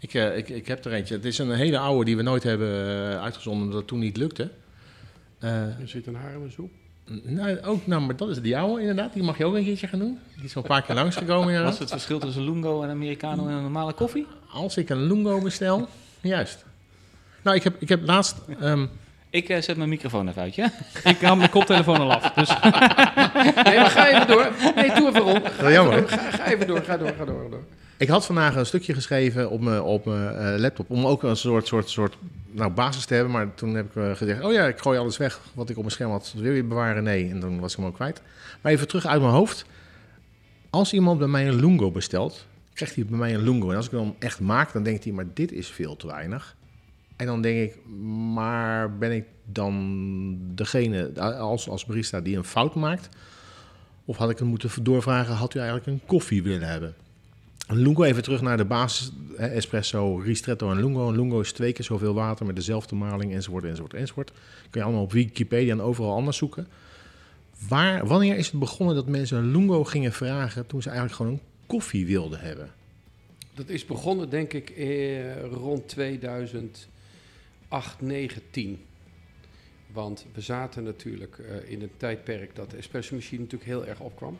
Ik, uh, ik, ik heb er eentje. Het is een hele oude die we nooit hebben uh, uitgezonden, omdat het toen niet lukte. er zit een haar in mijn soep. Nou, ook, nou, maar dat is die oude inderdaad. Die mag je ook een keertje gaan doen. Die is al een paar keer langsgekomen. Wat is het verschil tussen Lungo en Americano en een normale koffie? Als ik een Lungo bestel, juist. Nou, ik heb, ik heb laatst... Um, ik uh, zet mijn microfoon even uit, ja? ik haal mijn koptelefoon al af, dus... nee, maar ga even door. Nee, doe even rond. Ga ga, ga, even door, ga door, ga door, ga door. Ik had vandaag een stukje geschreven op mijn, op mijn uh, laptop om ook een soort, soort, soort nou, basis te hebben. Maar toen heb ik uh, gezegd, oh ja, ik gooi alles weg wat ik op mijn scherm had. Wil je bewaren? Nee. En dan was ik hem ook kwijt. Maar even terug uit mijn hoofd. Als iemand bij mij een Lungo bestelt, krijgt hij bij mij een Lungo. En als ik hem echt maak, dan denkt hij, maar dit is veel te weinig. En dan denk ik, maar ben ik dan degene als, als barista die een fout maakt? Of had ik hem moeten doorvragen, had u eigenlijk een koffie willen hebben? Lungo, even terug naar de basis. Espresso, ristretto en lungo. Lungo is twee keer zoveel water met dezelfde maling, enzovoort, enzovoort, enzovoort. Kun je allemaal op Wikipedia en overal anders zoeken. Waar, wanneer is het begonnen dat mensen een lungo gingen vragen toen ze eigenlijk gewoon een koffie wilden hebben? Dat is begonnen, denk ik, eh, rond 2008, 9, 10. Want we zaten natuurlijk uh, in een tijdperk dat de espresso-machine natuurlijk heel erg opkwam.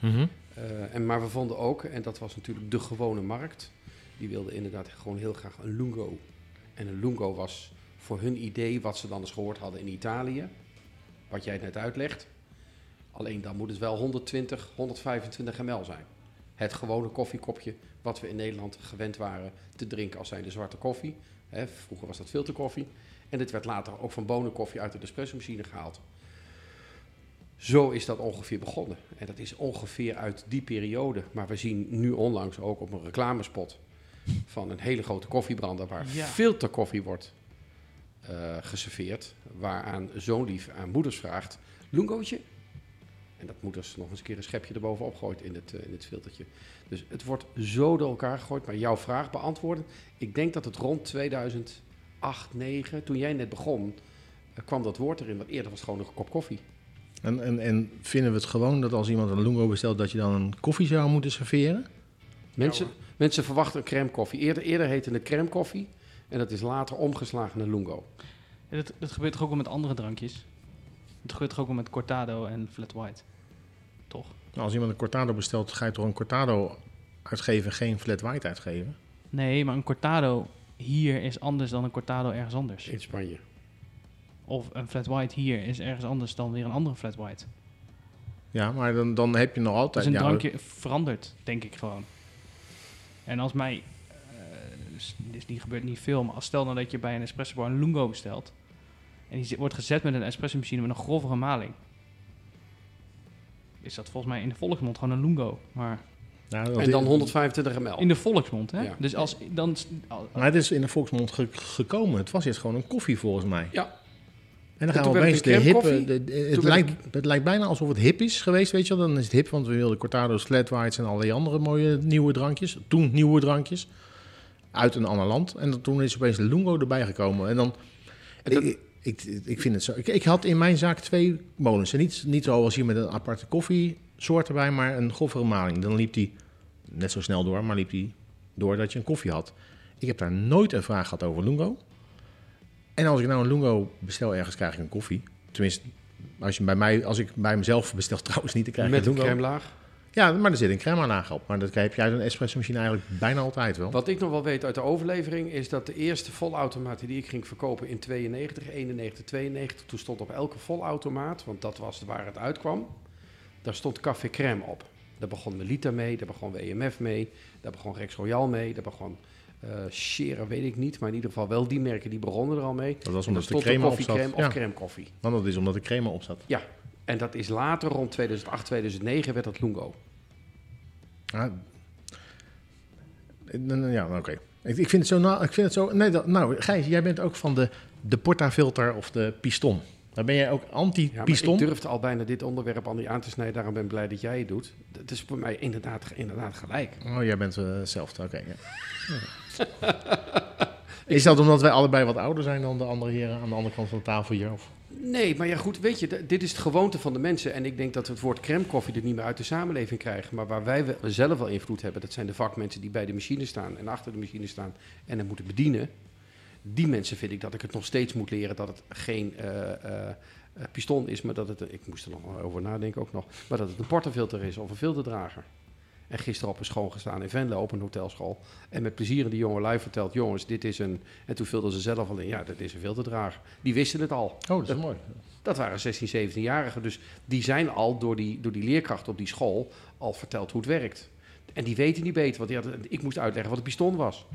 Mm -hmm. Uh, en, maar we vonden ook, en dat was natuurlijk de gewone markt, die wilde inderdaad gewoon heel graag een lungo. En een lungo was voor hun idee wat ze dan eens gehoord hadden in Italië, wat jij net uitlegt. Alleen dan moet het wel 120, 125 ml zijn. Het gewone koffiekopje wat we in Nederland gewend waren te drinken als zijnde zwarte koffie. Hè, vroeger was dat filterkoffie. En dit werd later ook van bonenkoffie uit de espresso-machine gehaald. Zo is dat ongeveer begonnen. En dat is ongeveer uit die periode. Maar we zien nu onlangs ook op een reclamespot van een hele grote koffiebrander waar ja. filterkoffie wordt uh, geserveerd. Waaraan zo'n lief aan moeders vraagt, lungootje? En dat moeders nog eens een keer een schepje erbovenop gooit in het, uh, in het filtertje. Dus het wordt zo door elkaar gegooid. Maar jouw vraag beantwoorden, ik denk dat het rond 2008, 2009, toen jij net begon, uh, kwam dat woord erin. Want eerder was het gewoon een kop koffie. En, en, en, vinden we het gewoon dat als iemand een lungo bestelt, dat je dan een koffie zou moeten serveren? Mensen, ja, mensen verwachten een crème koffie. Eerder, eerder heette het crème koffie en dat is later omgeslagen naar lungo. Ja, dat, dat gebeurt toch ook wel met andere drankjes? Het gebeurt toch ook wel met cortado en flat white? Toch? Nou, als iemand een cortado bestelt, ga je toch een cortado uitgeven, geen flat white uitgeven? Nee, maar een cortado hier is anders dan een cortado ergens anders. In Spanje. Of een flat white hier is ergens anders dan weer een andere flat white. Ja, maar dan, dan heb je nog altijd... Dus een ja, drankje verandert, denk ik gewoon. En als mij... Uh, dus die gebeurt niet veel, maar als stel nou dat je bij een espresso bar een lungo bestelt... en die wordt gezet met een espresso machine met een grovere maling... is dat volgens mij in de volksmond gewoon een lungo, maar... Nou, en dan 125 ml. In de volksmond, hè? Ja. Dus als dan... Maar het is in de volksmond ge gekomen. Het was eerst gewoon een koffie, volgens mij. Ja, en dan gaan we opeens de de, het, lijkt, ik... het lijkt bijna alsof het hip is geweest, weet je wel. Dan is het hip, want we wilden cortado's, flat whites en allerlei andere mooie nieuwe drankjes. Toen nieuwe drankjes. Uit een ander land. En dan, toen is opeens de Lungo erbij gekomen. En dan... En dat... ik, ik, ik, vind het zo... Ik, ik, had in mijn zaak twee molens. En niet, niet zoals hier met een aparte koffiesoort erbij, maar een grovere maling. Dan liep die net zo snel door, maar liep die door dat je een koffie had. Ik heb daar nooit een vraag gehad over Lungo. En als ik nou een lungo bestel ergens, krijg ik een koffie. Tenminste, als, je bij mij, als ik bij mezelf bestel trouwens niet, dan krijg Met ik een lungo. crème laag? Ja, maar er zit een crème laag op. Maar dat heb je uit een espresso machine eigenlijk bijna altijd wel. Wat ik nog wel weet uit de overlevering is dat de eerste volautomaten die ik ging verkopen in 92, 91, 92, toen stond op elke volautomaat, want dat was waar het uitkwam, daar stond café crème op. Daar begon Melita mee, daar begon WMF mee, daar begon Rex Royal mee, daar begon uh, Scherer weet ik niet, maar in ieder geval wel die merken die begonnen er al mee. Dat was omdat de crème op zat. of crème koffie. Want dat is omdat de crème op zat. Ja, en dat is later, rond 2008, 2009, werd dat Lungo. Ah. Ja, oké. Okay. Ik, ik vind het zo... Nou, ik vind het zo nee, dat, nou, Gijs, jij bent ook van de, de portafilter of de piston. Daar ben jij ook Ja, anti-piston? ik durfde al bijna dit onderwerp aan die aan te snijden. Daarom ben ik blij dat jij het doet. Het is voor mij inderdaad, inderdaad gelijk. Oh, jij bent eh, hetzelfde, oké. ja. Is dat omdat wij allebei wat ouder zijn dan de andere heren aan de andere kant van de tafel hier? Of? Nee, maar ja goed, weet je, dit is het gewoonte van de mensen. En ik denk dat we het woord crème koffie er niet meer uit de samenleving krijgen. Maar waar wij zelf wel invloed hebben, dat zijn de vakmensen die bij de machine staan en achter de machine staan en het moeten bedienen. Die mensen vind ik dat ik het nog steeds moet leren dat het geen eh, eh, eh, piston is, maar dat het, ik moest er nog over nadenken ook nog, maar dat het een portafilter is of een filterdrager. En gisteren op een school gestaan in Venlo, op een hotelschool. En met plezier aan die jongen live verteld, jongens, dit is een... En toen vulden ze zelf al in, ja, dat is een filterdrager. Die wisten het al. Oh, dat is mooi. Dat waren 16, 17-jarigen. Dus die zijn al door die, door die leerkracht op die school al verteld hoe het werkt. En die weten niet beter, want die hadden- ik moest uitleggen wat een piston was.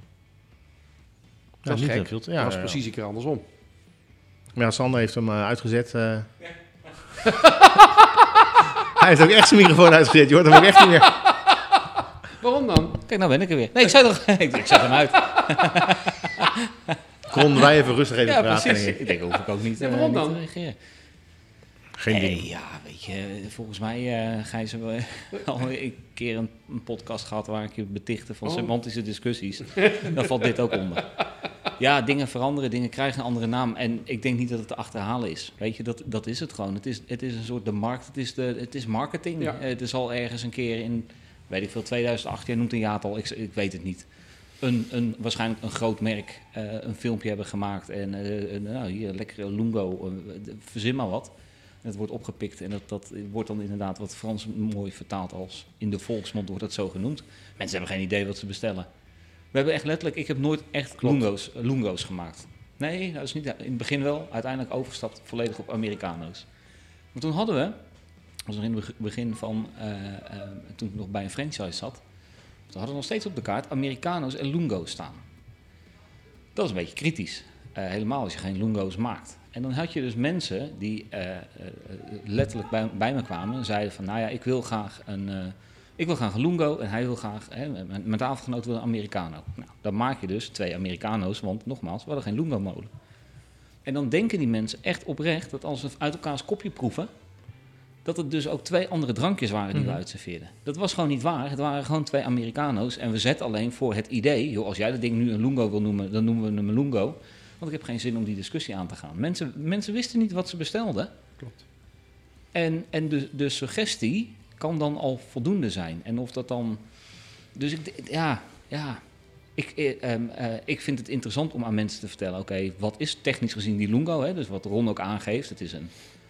Dat gek. ja, was ja, ja. precies een keer andersom. Maar ja, Sander heeft hem eh, uitgezet. eh. Hij heeft ook echt zijn microfoon uitgezet. Je hoort hem ook echt niet meer. Waarom dan? Kijk, nou ben ik er weer. Nee, ik zei toch... ik, zet hem uit. Konden wij even rustig even Ja, praten? precies. denk ik. Denk, hoef ik ook niet, Ja, eh, waarom niet dan? te reageren. Geen Nee, ding. ja, weet je, volgens mij, eh Gijs, hebben we al een keer een, een podcast gehad waar ik je betichtte van Oh. semantische discussies. Dan valt dit ook onder. Ja, dingen veranderen, dingen krijgen een andere naam. En ik denk niet dat het te achterhalen is. Weet je, dat, dat is het gewoon. Het is, het is een soort de markt, het is, de, het is marketing. Ja. Eh, Het is al ergens een keer in, weet ik veel, 2008, jij noemt een jaartal, ik, ik weet het niet. Een, een, waarschijnlijk een groot merk eh, een filmpje hebben gemaakt. En eh, een, nou, hier, lekkere lungo, verzin maar wat. En het wordt opgepikt en dat, dat wordt dan inderdaad wat Frans mooi vertaald als in de volksmond wordt dat zo genoemd. Mensen hebben geen idee wat ze bestellen. We hebben echt letterlijk, ik heb nooit echt lungo's, eh, lungo's gemaakt. Nee, dat is niet, in het begin wel, uiteindelijk overgestapt volledig op Americano's. Maar toen hadden we, was nog in het beg- begin van, eh, eh, toen ik nog bij een franchise zat, toen hadden we nog steeds op de kaart Americano's en lungo's staan. Dat is een beetje kritisch. Eh, helemaal als je geen lungo's maakt. En dan had je dus mensen die eh, eh, letterlijk bij, bij me kwamen en zeiden van... nou ja, ik wil graag een, ik wil graag een lungo en hij wil graag... Hè, mijn, mijn tafelgenoot wil een Americano. Nou, dan maak je dus twee Americano's, want nogmaals, we hadden geen lungo-molen. En dan denken die mensen echt oprecht dat als ze uit elkaars kopje proeven... dat het dus ook twee andere drankjes waren die we Mhm. uitserveerden. Dat was gewoon niet waar. Het waren gewoon twee Americano's. En we zetten alleen voor het idee... joh, als jij dat ding nu een lungo wil noemen, dan noemen we hem een lungo... Want ik heb geen zin om die discussie aan te gaan. Mensen, mensen wisten niet wat ze bestelden. Klopt. En, en de, de suggestie kan dan al voldoende zijn. En of dat dan. Dus ik, ja, ja. Ik, eh, ehm, eh, ik vind het interessant om aan mensen te vertellen: oké, wat is technisch gezien die lungo? Hè? Dus wat Ron ook aangeeft: het is een,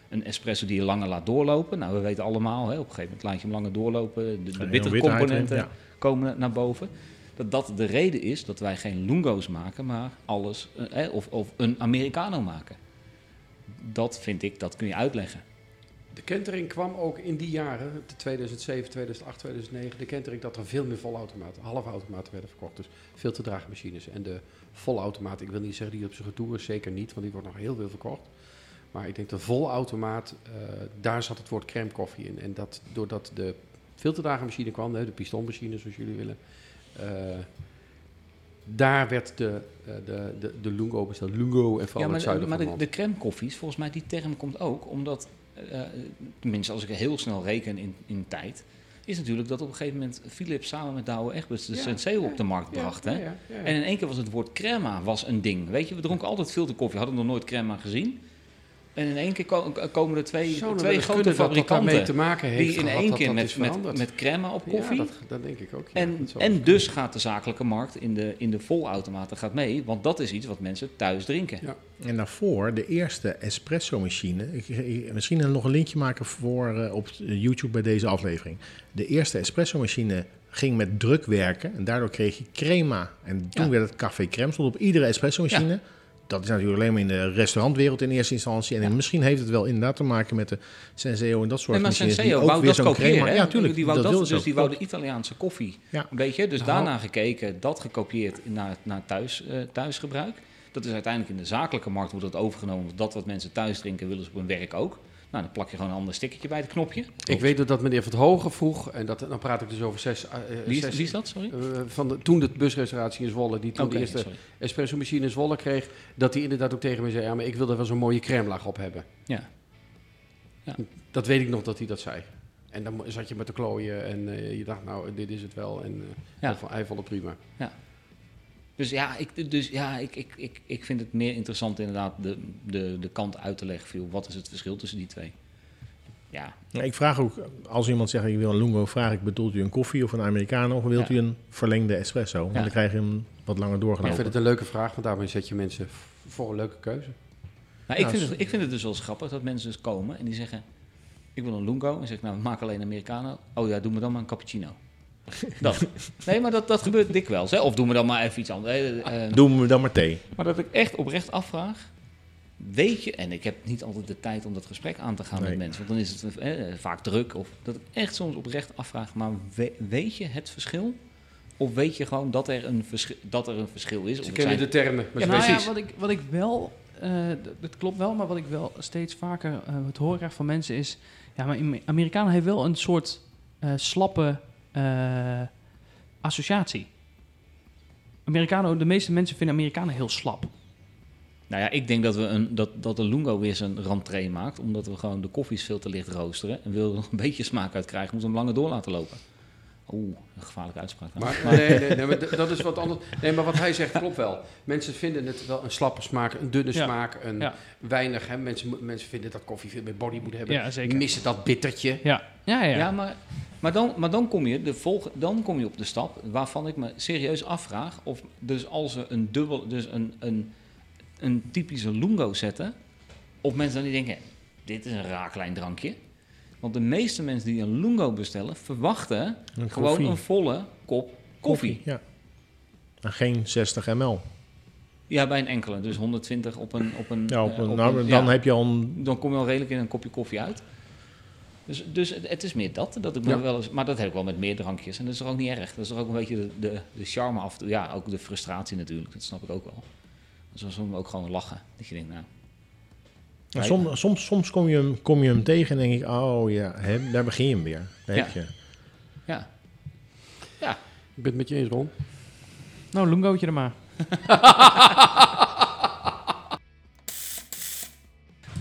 een espresso die je langer laat doorlopen. Nou, we weten allemaal, hè, op een gegeven moment laat je hem langer doorlopen. De, de bittere componenten ja. komen naar boven. Dat dat de reden is dat wij geen lungo's maken, maar alles, eh, eh, of, of een Americano maken. Dat vind ik, dat kun je uitleggen. De kentering kwam ook in die jaren, de 2007, 2008, 2009, de kentering dat er veel meer volautomaten, halfautomaten werden verkocht. Dus veel te draagmachines. En de volautomaat, ik wil niet zeggen die op zijn retour is, zeker niet, want die wordt nog heel veel verkocht. Maar ik denk de volautomaat, eh daar zat het woord crème koffie in. En dat doordat de filterdragermachine kwam, de pistonmachine zoals jullie willen, daar werd de, eh, de, de, de lungo besteld. Lungo en vooral ja, het maar, zuiden maar van de, het de crème koffies, volgens mij die term komt ook omdat, eh, tenminste als ik heel snel reken in, in tijd, is natuurlijk dat op een gegeven moment Philips samen met Douwe Egberts de Ja, Senseo ja, op de markt Ja, bracht. ja, hè? ja, ja, ja. En in één keer was het woord crema was een ding. Weet je, we dronken altijd filterkoffie, hadden nog nooit crema gezien. En in één keer ko- komen er twee, nou twee grote fabrikanten te maken heeft die in gehad één dat keer dat met, met, met crema op koffie. Ja, dat, dat denk ik ook. ja. En, en dus gaat de zakelijke markt in de, in de volautomaten gaat mee, want dat is iets wat mensen thuis drinken. Ja. En daarvoor, de eerste espresso-machine. Ik, ik- misschien nog een linkje maken voor eh, op YouTube bij deze aflevering. De eerste espresso-machine ging met druk werken. En daardoor kreeg je crema. En toen Ja. werd het café crème. Stond op iedere espresso-machine. Dat is natuurlijk alleen maar in de restaurantwereld in eerste instantie. En Ja. misschien heeft het wel inderdaad te maken met de Senseo en dat soort Nee, maar die Senseo wou weer dat kopiëren. Ja, tuurlijk. Die wou dat dus ook. die wou de Italiaanse koffie. Ja. Weet je? Dus Nou. daarna gekeken, dat gekopieerd naar, naar thuis, eh, thuisgebruik. Dat is uiteindelijk in de zakelijke markt wordt dat overgenomen. Dat wat mensen thuis drinken willen ze op hun werk ook. Nou, dan plak je gewoon een ander stickertje bij het knopje. Ik weet dat, dat meneer Van het Hogen vroeg, en dat, dan praat ik dus over zes... eh, eh, Wie is, zes- wie is dat, sorry? eh, van de, toen de busrestauratie in Zwolle, die toen de eerste sorry. espresso machine in Zwolle kreeg, dat hij inderdaad ook tegen me zei, ja, maar ik wil er wel zo'n mooie crème laag op hebben. Ja. Ja. Dat weet ik nog dat hij dat zei. En dan zat je met de klooien en je dacht, nou, dit is het wel. En eh, Ja. hij vond- het prima. Dus ja, ik, dus, ja ik, ik, ik, ik vind het meer interessant inderdaad de, de, de kant uit te leggen. Viel. Wat is het verschil tussen die twee? Ja, Ja, ik vraag ook, als iemand zegt ik wil een lungo, vraag ik bedoelt u een koffie of een americano of wilt Ja. u een verlengde espresso? Want Ja. dan krijg je hem wat langer Maar ik doorgelopen. vind het een leuke vraag, want daarmee zet je mensen voor een leuke keuze. Nou, ik, vind het, ik vind het dus wel grappig dat mensen dus komen en die zeggen... Ik wil een lungo. En zeg ik, nou, maak alleen Americano. Oh ja, doe me dan maar een cappuccino. Dat. Nee, maar dat, dat gebeurt dikwijls. Hè? Of doe me dan maar even iets anders. Eh, eh, Doen we dan maar thee. Maar dat ik echt oprecht afvraag... Weet je, en ik heb niet altijd de tijd om dat gesprek aan te gaan Nee. met mensen, want dan is het eh, vaak druk. Of dat ik echt soms oprecht afvraag, maar we- weet je het verschil? Of weet je gewoon dat er een, verschil, dat er een verschil is? Ze kennen zijn- de termen. Maar Ja, ze nou weten ja, wat ik, wat ik wel, eh, d- dat klopt wel, maar wat ik wel steeds vaker eh het hoor krijg van mensen is, ja, maar in- Amerikanen heeft wel een soort eh, slappe eh, associatie. Americano, de meeste mensen vinden Amerikanen heel slap. Nou ja, ik denk dat, we een, dat, dat de Lungo weer zijn rentree maakt. Omdat we gewoon de koffies veel te licht roosteren. En wil er nog een beetje smaak uit krijgen, moeten we hem langer door laten lopen. Oeh, een gevaarlijke uitspraak. Maar, nee, nee, nee, maar dat is wat anders. Nee, maar wat hij zegt klopt wel. Mensen vinden het wel een slappe smaak, een dunne Ja. smaak, een Ja. weinig. Hè. Mensen, mensen vinden dat koffie veel meer body moet hebben. Ja, zeker. Missen dat bittertje. Ja, ja, ja. Ja, maar, maar, dan, maar dan, kom je de volg, dan kom je op de stap waarvan ik me serieus afvraag of dus als we een dubbel, dus een, een, een typische lungo zetten, of mensen dan niet denken, dit is een raar klein drankje. Want de meeste mensen die een lungo bestellen, verwachten Een gewoon koffie. een volle kop koffie. Ja. En geen 60 ml. Ja, bij een enkele, dus 120 op een... Op een, Ja, op eh, een, op nou, een- dan ja. heb je al een... dan kom je al redelijk in een kopje koffie uit. Dus, dus het, het is meer dat, dat ik Ja. wel eens, maar dat heb ik wel met meer drankjes. En dat is toch ook niet erg. Dat is toch ook een beetje de, de, de charme af. Ja, ook de frustratie natuurlijk. Dat snap ik ook wel. Dus dan soms ook gewoon lachen. Dat je denkt, nou, Soms, soms, soms kom, je hem, kom je hem tegen en denk ik, oh ja, hè, daar begin je hem weer. Ja. je. ja. Ik ben het met je eens, Ron. Nou, lungootje er maar.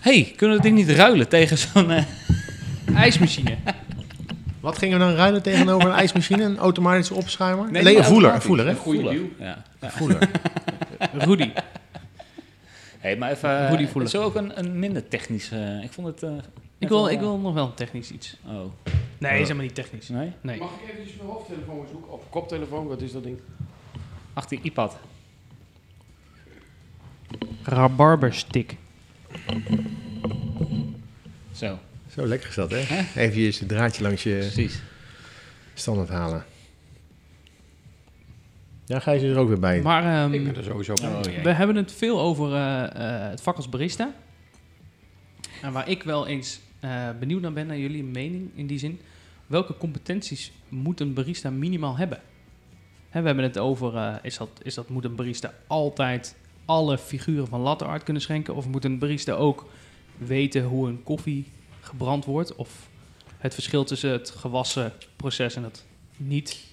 hey, kunnen we ding niet ruilen tegen zo'n... eh, IJsmachine. Wat gingen we dan ruilen tegenover een ijsmachine? Een automatische opschuimer? Nee, een voeler. Een voeler, hè? Een goede. Ja. ja. Voeler. Rudy. Hey, maar even... Hoe die eh, voelen. Zo ook een, een minder technisch... eh, ik vond het... eh, Ik wil, wel, ik eh, wil nog wel een technisch iets. Oh, Nee, is helemaal niet technisch. nee? Nee. Mag ik eventjes mijn hoofdtelefoon zoeken? Of koptelefoon, wat is dat ding? Ach, die iPad. Rabarberstick. Zo, Zo lekker is dat, hè? Even je draadje langs je precies. standaard halen. Ja, ga je er ook weer bij. Maar ehm, Ik ben er sowieso bij. Oh, jee. we hebben het veel over eh, eh, het vak als barista. En waar ik wel eens eh, benieuwd naar ben, naar jullie mening in die zin. Welke competenties moet een barista minimaal hebben? Hè, we hebben het over, eh, is, dat, is dat, moet een barista altijd alle figuren van latte art kunnen schenken? Of moet een barista ook weten hoe een koffie gebrand wordt? Of het verschil tussen het gewassen proces en het niet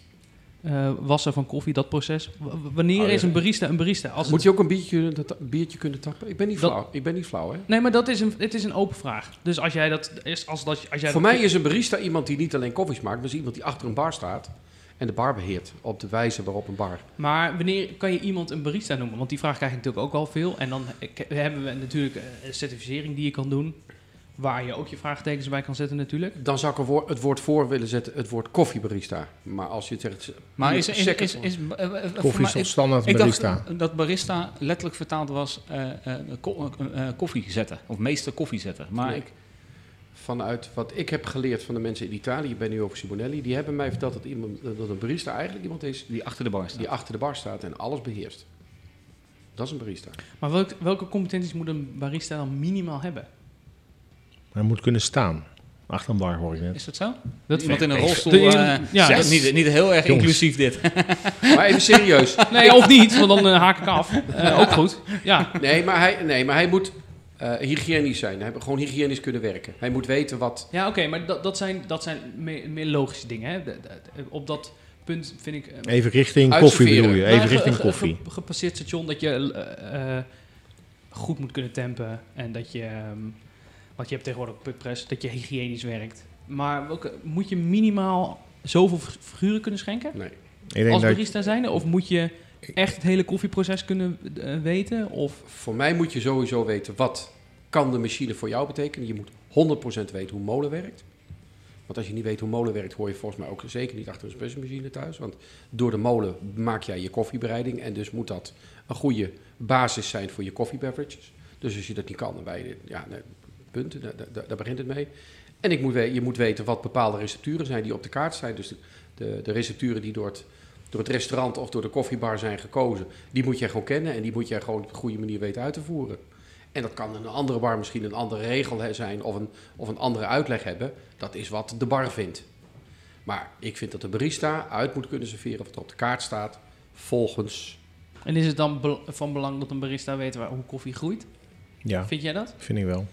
eh, wassen van koffie, dat proces. W- wanneer Oh, ja. is een barista een barista? Als Moet je ook een biertje, kunnen ta- biertje kunnen tappen? Ik ben niet Dat- flauw. Ik ben niet flauw, hè? Nee, maar dat is een, het is een open vraag. Dus als jij dat is, als dat, als jij Voor dat- mij is een barista iemand die niet alleen koffies maakt, maar is iemand die achter een bar staat en de bar beheert op de wijze waarop een bar. Maar wanneer kan je iemand een barista noemen? Want die vraag krijg ik natuurlijk ook al veel. En dan hebben we natuurlijk eh, een certificering die je kan doen. Waar je ook je vraagtekens bij kan zetten natuurlijk. Dan zou ik woord- het woord voor willen zetten, het woord koffiebarista. Maar als je het zegt... Maar is, is, is, is, eh, eh, Koffie is toch standaard Ik barista? dacht dat barista letterlijk vertaald was eh, eh, ko- eh, eh, koffie zetten. Of meester koffie zetten. Maar Nee. ik, Vanuit wat ik heb geleerd van de mensen in Italië, ik ben nu over Simonelli, die hebben mij verteld dat, iemand, dat een barista eigenlijk iemand is die achter de bar staat. die achter de bar staat en alles beheerst. Dat is een barista. Maar welke, welke competenties moet een barista dan minimaal hebben? Hij moet kunnen staan. Achter een bar hoor ik net. Is dat zo? Dat Iemand in een rolstoel. de- eh, ja, dat- niet, niet heel erg Jongens. inclusief dit. Maar even serieus. Nee, of niet, want dan eh, haak ik af. Eh, ook goed. Ja, Nee, maar hij, nee, maar hij moet... eh, hygiënisch zijn. Hij moet gewoon hygiënisch kunnen werken. Hij moet weten wat... Ja, oké, maar dat, dat zijn, dat zijn meer, meer logische dingen. Hè? De- de- op dat punt vind ik... Even richting koffie bedoel je? nou, Even ge- richting ge- koffie. ge- gepasseerd station dat je goed moet kunnen tempen. En dat je... ehm, want je hebt tegenwoordig ook pukpress, dat je hygiënisch werkt. Maar welke, moet je minimaal zoveel figuren kunnen schenken? Nee. Ik denk als barista zijn? Of moet je echt het hele koffieproces kunnen eh, weten? Of Voor mij moet je sowieso weten wat kan de machine voor jou betekenen. Je moet 100% weten hoe molen werkt. Want als je niet weet hoe molen werkt, hoor je volgens mij ook zeker niet achter een espressomachine thuis. Want door de molen maak jij je koffiebereiding. En dus moet dat een goede basis zijn voor je koffiebeverages. Dus als je dat niet kan, dan ben je... Ja, nee, punt. Daar, daar- daar begint het mee. En ik moet je moet weten wat bepaalde recepturen zijn die op de kaart zijn. Dus de, de, de recepturen die door het, door het restaurant of door de koffiebar zijn gekozen, die moet jij gewoon kennen en die moet jij gewoon op een goede manier weten uit te voeren. En dat kan in een andere bar misschien een andere regel zijn of een, of een andere uitleg hebben. Dat is wat de bar vindt. Maar ik vind dat de barista uit moet kunnen serveren wat er op de kaart staat, volgens... En is het dan van belang dat een barista weet waar, hoe koffie groeit? ja, Vind jij dat? vind ik wel.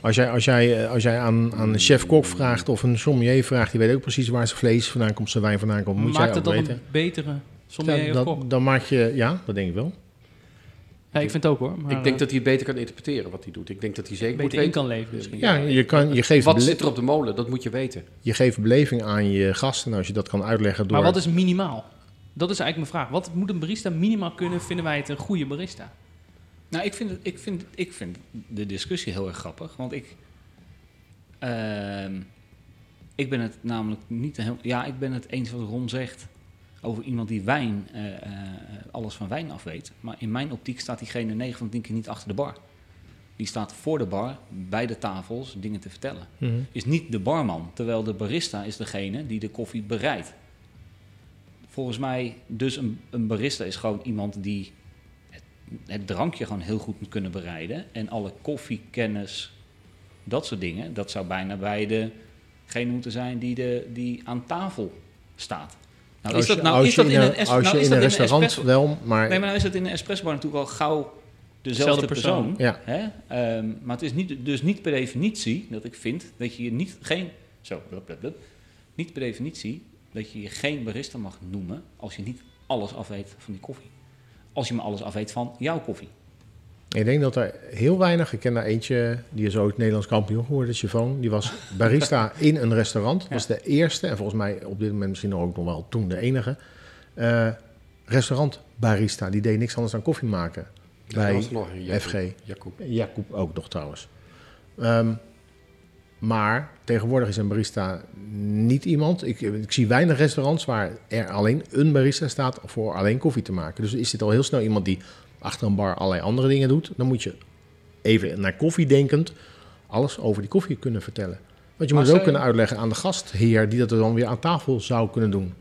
Als jij, als jij, eh, als jij aan, aan een chef-kok vraagt of een sommelier vraagt, die weet ook precies waar zijn vlees vandaan komt, zijn wijn vandaan komt, moet Maakt jij het dan weten. een betere sommelier Ja, of kok? dan maak je, ja, dat denk ik wel. Ja, ik vind het ook hoor. Maar, ik denk eh, dat hij het beter kan interpreteren wat hij doet. Ik denk dat hij zeker moet beter in weten... kan leven misschien. Ja, je, kan, je, geeft Wat zit er op de molen? Dat moet je weten. je geeft beleving aan je gasten. Als je dat kan uitleggen door... Maar wat is minimaal? Dat is eigenlijk mijn vraag. Wat moet een barista minimaal kunnen? Vinden wij het een goede barista? Nou, ik vind, het, ik, vind, ik vind de discussie heel erg grappig. Want ik. ehm, ik ben het namelijk niet heel. Ja, ik ben het eens wat Ron zegt. Over iemand die wijn. eh, eh, alles van wijn af weet. Maar in mijn optiek staat diegene 9 van de 10 keer niet achter de bar. Die staat voor de bar, bij de tafels, dingen te vertellen. Mhm. Is niet de barman. Terwijl de barista is degene die de koffie bereidt. Volgens mij, dus een, een barista is gewoon iemand die het, drankje gewoon heel goed moet kunnen bereiden. En alle koffiekennis, dat soort dingen, dat zou bijna bij degene moeten zijn die, de, die aan tafel staat. Nou, Als is dat, je- nou, is je dat in een, es- als nou, je is in dat een in een restaurant espresso- wel, maar Nee, maar nou is het in een espresso bar natuurlijk al gauw dezelfde Zelfde persoon. persoon. Ja. Hè? Ehm, maar het is niet, dus niet per definitie dat ik vind dat je je niet geen zo blub, blub, blub. niet per definitie dat je je geen barista mag noemen als je niet alles afweet van die koffie. Als je maar alles afweet van jouw koffie. ik denk dat er heel weinig... Ik ken daar eentje, die is ooit Nederlands kampioen geworden, Chivon. Die was barista in een restaurant. Ja. was de eerste, en volgens mij op dit moment misschien ook nog wel toen de enige... eh restaurantbarista. Die deed niks anders dan koffie maken. Daar Bij was nog een Jacob. FG. Jacob. Jacob ook nog trouwens. Ehm, maar tegenwoordig is een barista niet iemand. Ik, ik zie weinig restaurants waar er alleen een barista staat voor alleen koffie te maken. Dus is dit al heel snel iemand die achter een bar allerlei andere dingen doet. Dan moet je even naar koffie denkend alles over die koffie kunnen vertellen. Want je Maar moet het ook kunnen uitleggen aan de gastheer die dat dan weer aan tafel zou kunnen doen.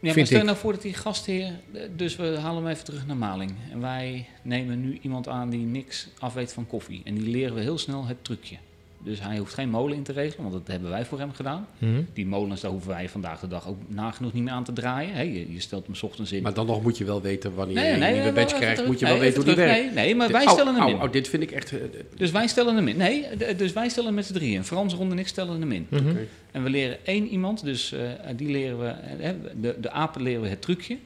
Ja, maar stel nou voor dat die gastheer, dus we halen hem even terug naar Maling. En wij nemen nu iemand aan die niks afweet van koffie. En die leren we heel snel het trucje. Dus hij hoeft geen molen in te regelen, want dat hebben wij voor hem gedaan. Die molens, daar hoeven wij vandaag de dag ook nagenoeg niet meer aan te draaien. Hè, je, je stelt hem 's ochtends in. Maar dan nog moet je wel weten wanneer je een nieuwe badge krijgt. terug. Moet je Nee, wel weten hoe die werkt. Nee, nee, maar wij Dit- stellen hem oh, in. oh, oh, dit vind ik echt... eh, eh, Dus wij stellen hem in. Nee, dus wij stellen hem met z'n drieën. Frans, Ron en ik stellen hem in. Mhm. Oké. En we leren één iemand, dus eh, die leren we, de, de apen leren we het trucje.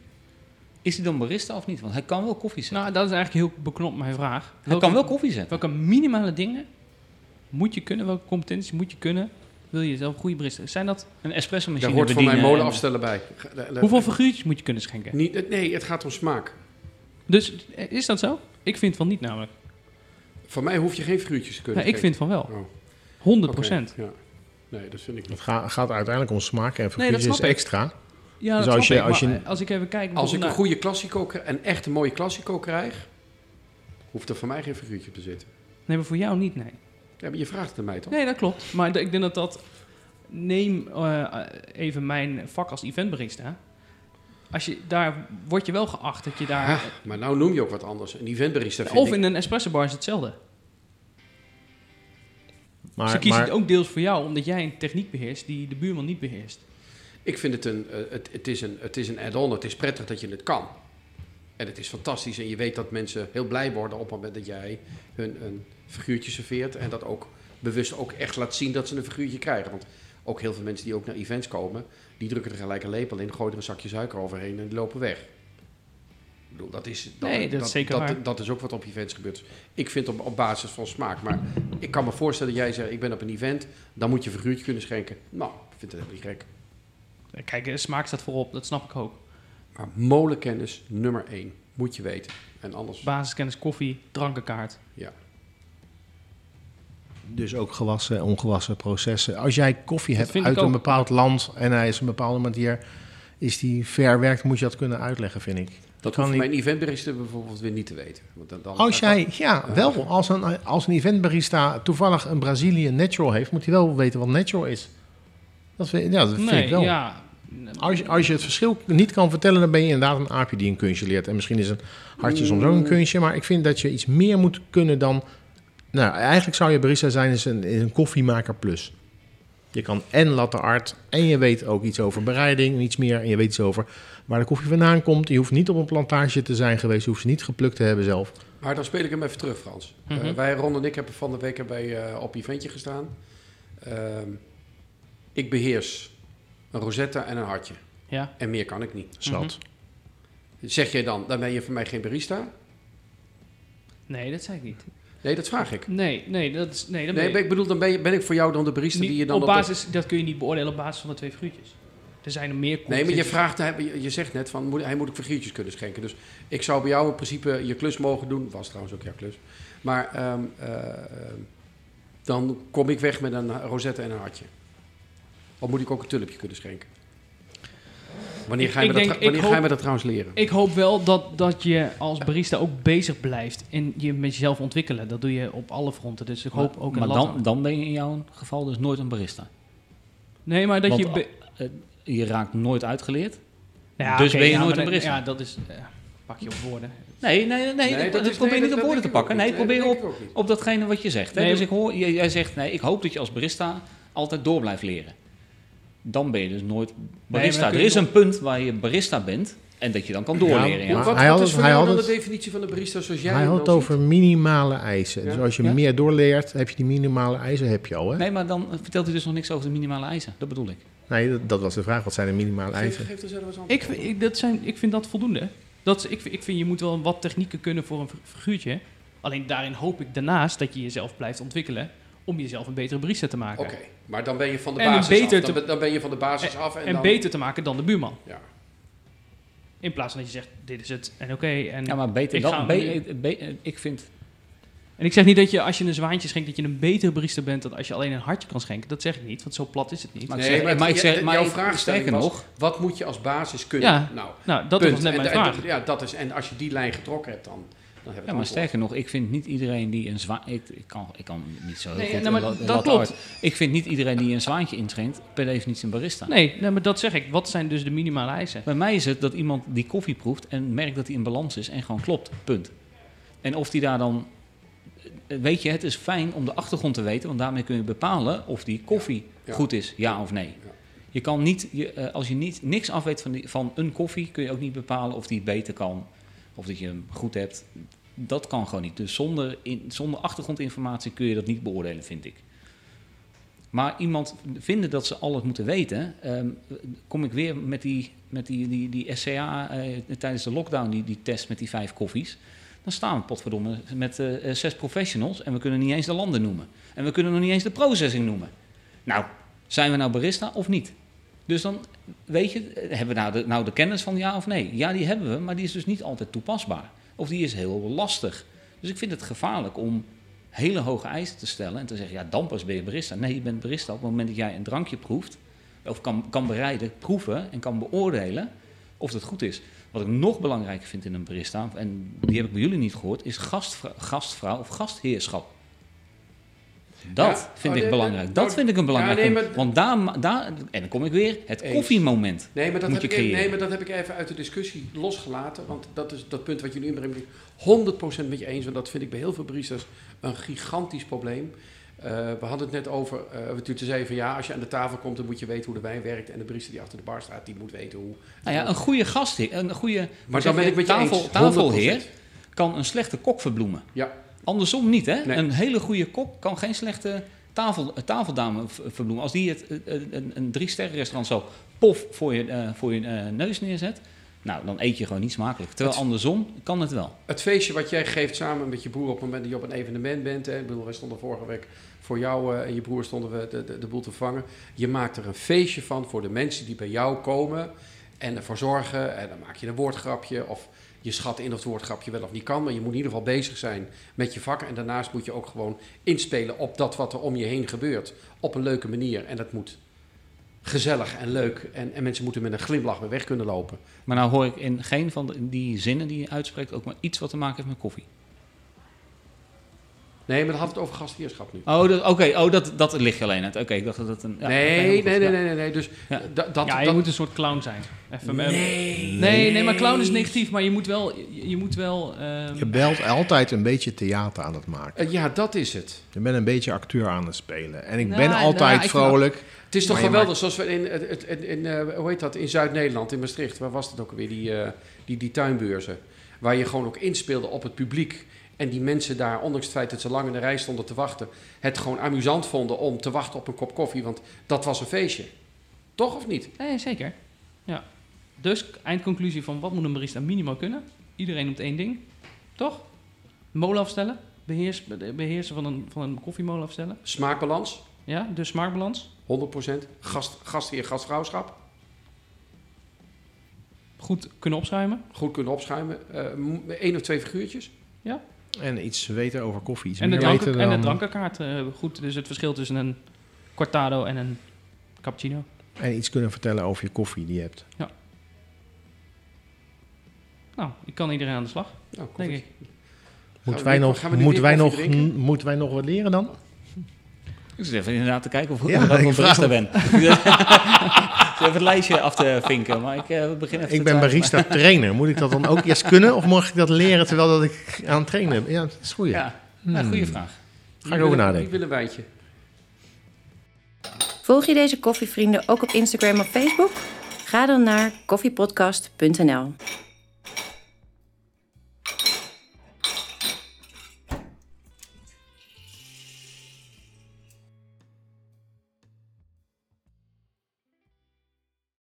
Is hij dan barista of niet? Want hij kan wel koffie zetten. Nou, dat is eigenlijk heel beknopt mijn vraag. hij Welke- kan wel koffie zetten. Welke minimale dingen moet je kunnen? Welke competenties moet je kunnen? Wil je zelf goede barista? Zijn dat, Een espresso machine Daar hoort voor mij bedienen molen en- afstellen bij. Hoeveel figuurtjes moet je kunnen schenken? Niet, eh, nee, het gaat om smaak. Dus eh, is dat zo? Ik vind van niet namelijk. Voor mij hoef je geen figuurtjes te kunnen Ja, ik vind van wel. Oh, 100 oké, procent. ja. Nee, dat vind ik niet. Het ga- gaat uiteindelijk om smaak en dat figuurtjes snap ik. extra. Ja, Dus dat als snap je- ik, als je- eh, als ik even kijk... Als ik een goede klassico, een echt een mooie klassico krijg, hoeft er voor mij geen figuurtje te zitten. Nee, maar voor jou niet, nee. Ja, maar je vraagt het aan mij toch? Nee, dat klopt. Maar ik denk dat dat... Neem eh, even mijn vak als eventbarista. Als je, daar word je wel geacht dat je daar... Maar nou noem je ook wat anders. Een eventbarista vind of ik... in een espresso bar is hetzelfde. Maar, Ze kiezen maar het ook deels voor jou, omdat jij een techniek beheerst die de buurman niet beheerst. Ik vind het een, eh, het, het is een, het is een add-on. Het is prettig dat je het kan. En het is fantastisch. En je weet dat mensen heel blij worden op het moment dat jij hun een figuurtje serveert. En dat ook bewust ook echt laat zien dat ze een figuurtje krijgen. Want ook heel veel mensen die ook naar events komen, die drukken er gelijk een lepel in, gooien er een zakje suiker overheen en die lopen weg. Ik bedoel, dat is, dat, Nee, dat is zeker dat, dat is ook wat op events gebeurt. Ik vind op, op basis van smaak. Maar ik kan me voorstellen dat jij zegt, ik ben op een event, dan moet je een figuurtje kunnen schenken. Nou, ik vind het helemaal niet gek. Kijk, de smaak staat voorop, dat snap ik ook. Maar molenkennis nummer één, moet je weten. En anders, Basiskennis, koffie, drankenkaart. ja. Dus ook gewassen, ongewassen processen. Als jij koffie Dat hebt uit een bepaald land en hij is een bepaalde manier, is die verwerkt, moet je dat kunnen uitleggen, vind ik. Dat kan hoeft niet. mijn eventbarista bijvoorbeeld weer niet te weten. Want dan, dan Als jij, ja, wel, als een, als een eventbarista toevallig een Brazilië natural heeft, moet hij wel weten wat natural is. Dat vind, ja, dat vind nee, ik wel. ja. Als je, als je het verschil niet kan vertellen, dan ben je inderdaad een aapje die een kunstje leert. En misschien is een hartje soms ook een kunstje, maar ik vind dat je iets meer moet kunnen dan... Nou, eigenlijk zou je barista zijn is een, is een koffiemaker plus. Je kan en latte art en je weet ook iets over bereiding en iets meer. En je weet iets over waar de koffie vandaan komt. Je hoeft niet op een plantage te zijn geweest, je hoeft ze niet geplukt te hebben zelf. Maar dan speel ik hem even terug, Frans. Eh, Mhm. wij, Ron en ik, hebben van de week bij, eh, op eventje gestaan. Ehm, ik beheers een rosetta en een hartje. Ja. En meer kan ik niet. Zat. Zeg jij dan, dan ben je voor mij geen barista? Nee, dat zei ik niet. Nee, dat vraag ik. Nee, nee, dat is, nee, dan ben Nee, je- ik bedoel, dan ben, je, ben ik voor jou dan de barista niet- die je dan op de- basis, dat kun je niet beoordelen op basis van de twee figuurtjes. Er zijn er meer Nee, maar je vraagt, je, zegt net van, moet, hij moet ook figuurtjes kunnen schenken. Dus ik zou bij jou in principe je klus mogen doen. Was trouwens ook jouw klus. Maar ehm, eh, ehm, dan kom ik weg met een rosette en een hartje. Of moet ik ook een tulpje kunnen schenken? Wanneer ga je, ik me, dat, denk- wanneer ik ga je hoop- me dat trouwens leren? Ik hoop wel dat, dat je als barista ook bezig blijft en je met jezelf ontwikkelen. Dat doe je op alle fronten. Dus ik hoop ook maar dan, dan ben je in jouw geval dus nooit een barista. Nee, maar dat Want, je... be- eh, je raakt nooit uitgeleerd. Ja, dus ben je ja, nooit maar een barista. Ja, dat is... eh, pak je op woorden. Nee, nee, nee, dat is- probeer nee, niet dat- op woorden te pakken. Nee, probeer op, op datgene wat je zegt. Hè? Nee, dus ik hoor, jij, jij zegt, nee, ik hoop dat je als barista altijd door blijft leren. Dan ben je dus nooit barista. er is een punt waar je barista bent en dat je dan kan doorleren. Ja, maar wat hij wat had is voor hij had dan de definitie van de barista zoals jij Hij had het over minimale eisen. Ja. Dus als je Ja. meer doorleert, heb je die minimale eisen, heb je al. Hè? Nee, maar dan vertelt hij dus nog niks over de minimale eisen. Dat bedoel ik. Nee, dat, dat was de vraag. Wat zijn de minimale eisen? Geef, geef er zelf eens aan. Ik, vind- ik, dat zijn, ik vind dat voldoende. Dat, ik, vind- ik vind je moet wel wat technieken kunnen voor een figuurtje. Alleen daarin hoop ik daarnaast dat je jezelf blijft ontwikkelen om jezelf een betere barista te maken. Oké, maar dan ben je van de En basis beter af. Dan, dan ben je van de basis af. En, En dan, beter te maken dan de buurman. Ja. In plaats van dat je zegt, dit is het en oké. en, Ja, maar beter ik dan. be- be- ik vind en ik zeg niet dat je als je een zwaantje schenkt, dat je een betere barista bent dan als je alleen een hartje kan schenken. Dat zeg ik niet, want zo plat is het niet. Maar Nee, ik zeg, maar maar, ik je- zeg, maar jouw sterker was- nog, Wat moet je als basis kunnen? Ja. Nou, nou, dat punt. was net mijn en- vraag. ja, dat is, en als je die lijn getrokken hebt, dan, dan Ja, maar sterker nog, ik vind niet iedereen die een zwaan... Ik, ik, kan, ik kan niet zo heel Nee, goed... nee, maar dat klopt. uit. Ik vind niet iedereen die een zwaantje inschenkt per definitie een barista. Nee, nee, maar dat zeg ik. Wat zijn dus de minimale eisen? Bij mij is het dat iemand die koffie proeft en merkt dat hij in balans is en gewoon klopt. Punt. En of die daar dan... eh, Weet je, het is fijn om de achtergrond te weten, want daarmee kun je bepalen of die koffie Ja. goed is, ja of nee. Ja. Je kan niet, je, eh, als je niet, niks af weet van, die, van een koffie, kun je ook niet bepalen of die beter kan. Of dat je hem goed hebt. Dat kan gewoon niet. Dus zonder, in, zonder achtergrondinformatie kun je dat niet beoordelen, vind ik. Maar iemand vinden dat ze alles moeten weten, ehm, kom ik weer met die, met die, die, die SCA eh, tijdens de lockdown, die, die test met die vijf koffies. Dan staan we potverdomme met eh, eh, zes professionals en we kunnen niet eens de landen noemen. En we kunnen nog niet eens de processing noemen. Nou, zijn we nou barista of niet? Dus dan weet je, hebben we nou de, nou de kennis van ja of nee? Ja, die hebben we, maar die is dus niet altijd toepasbaar. Of die is heel lastig. Dus ik vind het gevaarlijk om hele hoge eisen te stellen en te zeggen, ja, dan pas ben je barista. Nee, je bent barista op het moment dat jij een drankje proeft, of kan, kan bereiden, proeven en kan beoordelen of het goed is. Wat ik nog belangrijker vind in een barista, en die heb ik bij jullie niet gehoord, is gastvrouw, gastvrouw of gastheerschap. Dat vind oh, ik belangrijk. Dat nou, vind ik een belangrijk nee, punt. maar- Want daar, daar, en dan kom ik weer, het Eens. koffiemoment. Nee maar, dat Moet heb je ik creëren. nee, maar dat heb ik even uit de discussie losgelaten. Want dat is dat punt wat jullie inbrengen. ben ik 100% met je eens. Want dat vind ik bij heel veel baristas een gigantisch probleem. Eh, we hadden het net over, uh, we toen zeiden van ja, als je aan de tafel komt, dan moet je weten hoe de wijn werkt. En de barista die achter de bar staat, die moet weten hoe. Nou ja, een goede gastheer, een goede maar dan ben ik met je tafel, eens, tafelheer kan een slechte kok verbloemen. Ja. Andersom niet, hè? Nee. Een hele goede kok kan geen slechte tafel, tafeldame v- verbloemen. Als die het, eh, een, een drie-sterren restaurant zo pof voor je, eh, voor je eh, neus neerzet, nou, dan eet je gewoon niet smakelijk. Terwijl Het- andersom kan het wel. Het feestje wat jij geeft samen met je broer op het moment dat je op een evenement bent. Hè, ik bedoel, wij stonden vorige week voor jou eh, en je broer stonden we de, de, de boel te vangen. Je maakt er een feestje van voor de mensen die bij jou komen en ervoor zorgen. En dan maak je een woordgrapje of je schat in of het woordgrapje wel of niet kan. Maar je moet in ieder geval bezig zijn met je vak. En daarnaast moet je ook gewoon inspelen op dat wat er om je heen gebeurt. Op een leuke manier. En dat moet gezellig en leuk. En, en mensen moeten met een glimlach weer weg kunnen lopen. Maar nou hoor ik in geen van die zinnen die je uitspreekt ook maar iets wat te maken heeft met koffie. Nee, maar dan had het over gastheerschap nu. Oh, dat- oké, oh, dat, dat ligt je alleen uit. Oké, ik dacht dat het een... ja, nee, nee, nee, nee, nee, nee. Dus Ja. da- dat, ja, je dat, moet een soort clown zijn. Even, Nee. nee, nee, maar clown is negatief, maar je moet wel... Je, je moet wel ehm, Je belt altijd een beetje theater aan het maken. Eh, ja, dat is het. Je bent een beetje acteur aan het spelen. En ik Nou, ben nou, altijd vrolijk. Het is toch Maar geweldig, zoals we in, in, in, eh, hoe heet dat, in Zuid-Nederland, in Maastricht, waar was het ook alweer, die, eh, die, die tuinbeurzen. Waar je gewoon ook inspeelde op het publiek. En die mensen daar, ondanks het feit dat ze lang in de rij stonden te wachten, het gewoon amusant vonden om te wachten op een kop koffie. Want dat was een feestje. Toch of niet? Nee, zeker. Ja. Dus, eindconclusie van wat moet een barista minimaal kunnen? Iedereen noemt één ding. Toch? Molen afstellen. Beheers, be- beheersen van een, van een koffiemolen afstellen. Smaakbalans, Ja, dus smaakbalans. 100%. Gast, gastheer, gastvrouwschap. Goed kunnen opschuimen. Goed kunnen opschuimen. Eh, m- één of twee figuurtjes. En iets weten over koffie. Iets En de, dranken, weten en de dan- drankenkaart. eh, goed, dus het verschil tussen een cortado en een cappuccino. En iets kunnen vertellen over je koffie die je hebt. Nou, ik kan iedereen aan de slag, Nou, denk ik. Moeten wij, nog, moeten, wij nog, moeten wij nog wat leren dan? Ik zit even inderdaad te kijken of, Ja, of ik ik een ben. Ik even het lijstje af te vinken, maar ik eh, begin even Ik te ben barista trainer. Moet ik dat dan ook eerst kunnen? Of mag ik dat leren terwijl dat ik aan het trainen ben? Ja, dat is goed. Ja, ja goede vraag. Ga ik over Ik nadenken. wil een wijntje. Volg je deze koffievrienden ook op Instagram of Facebook? Ga dan naar koffiepodcast.nl.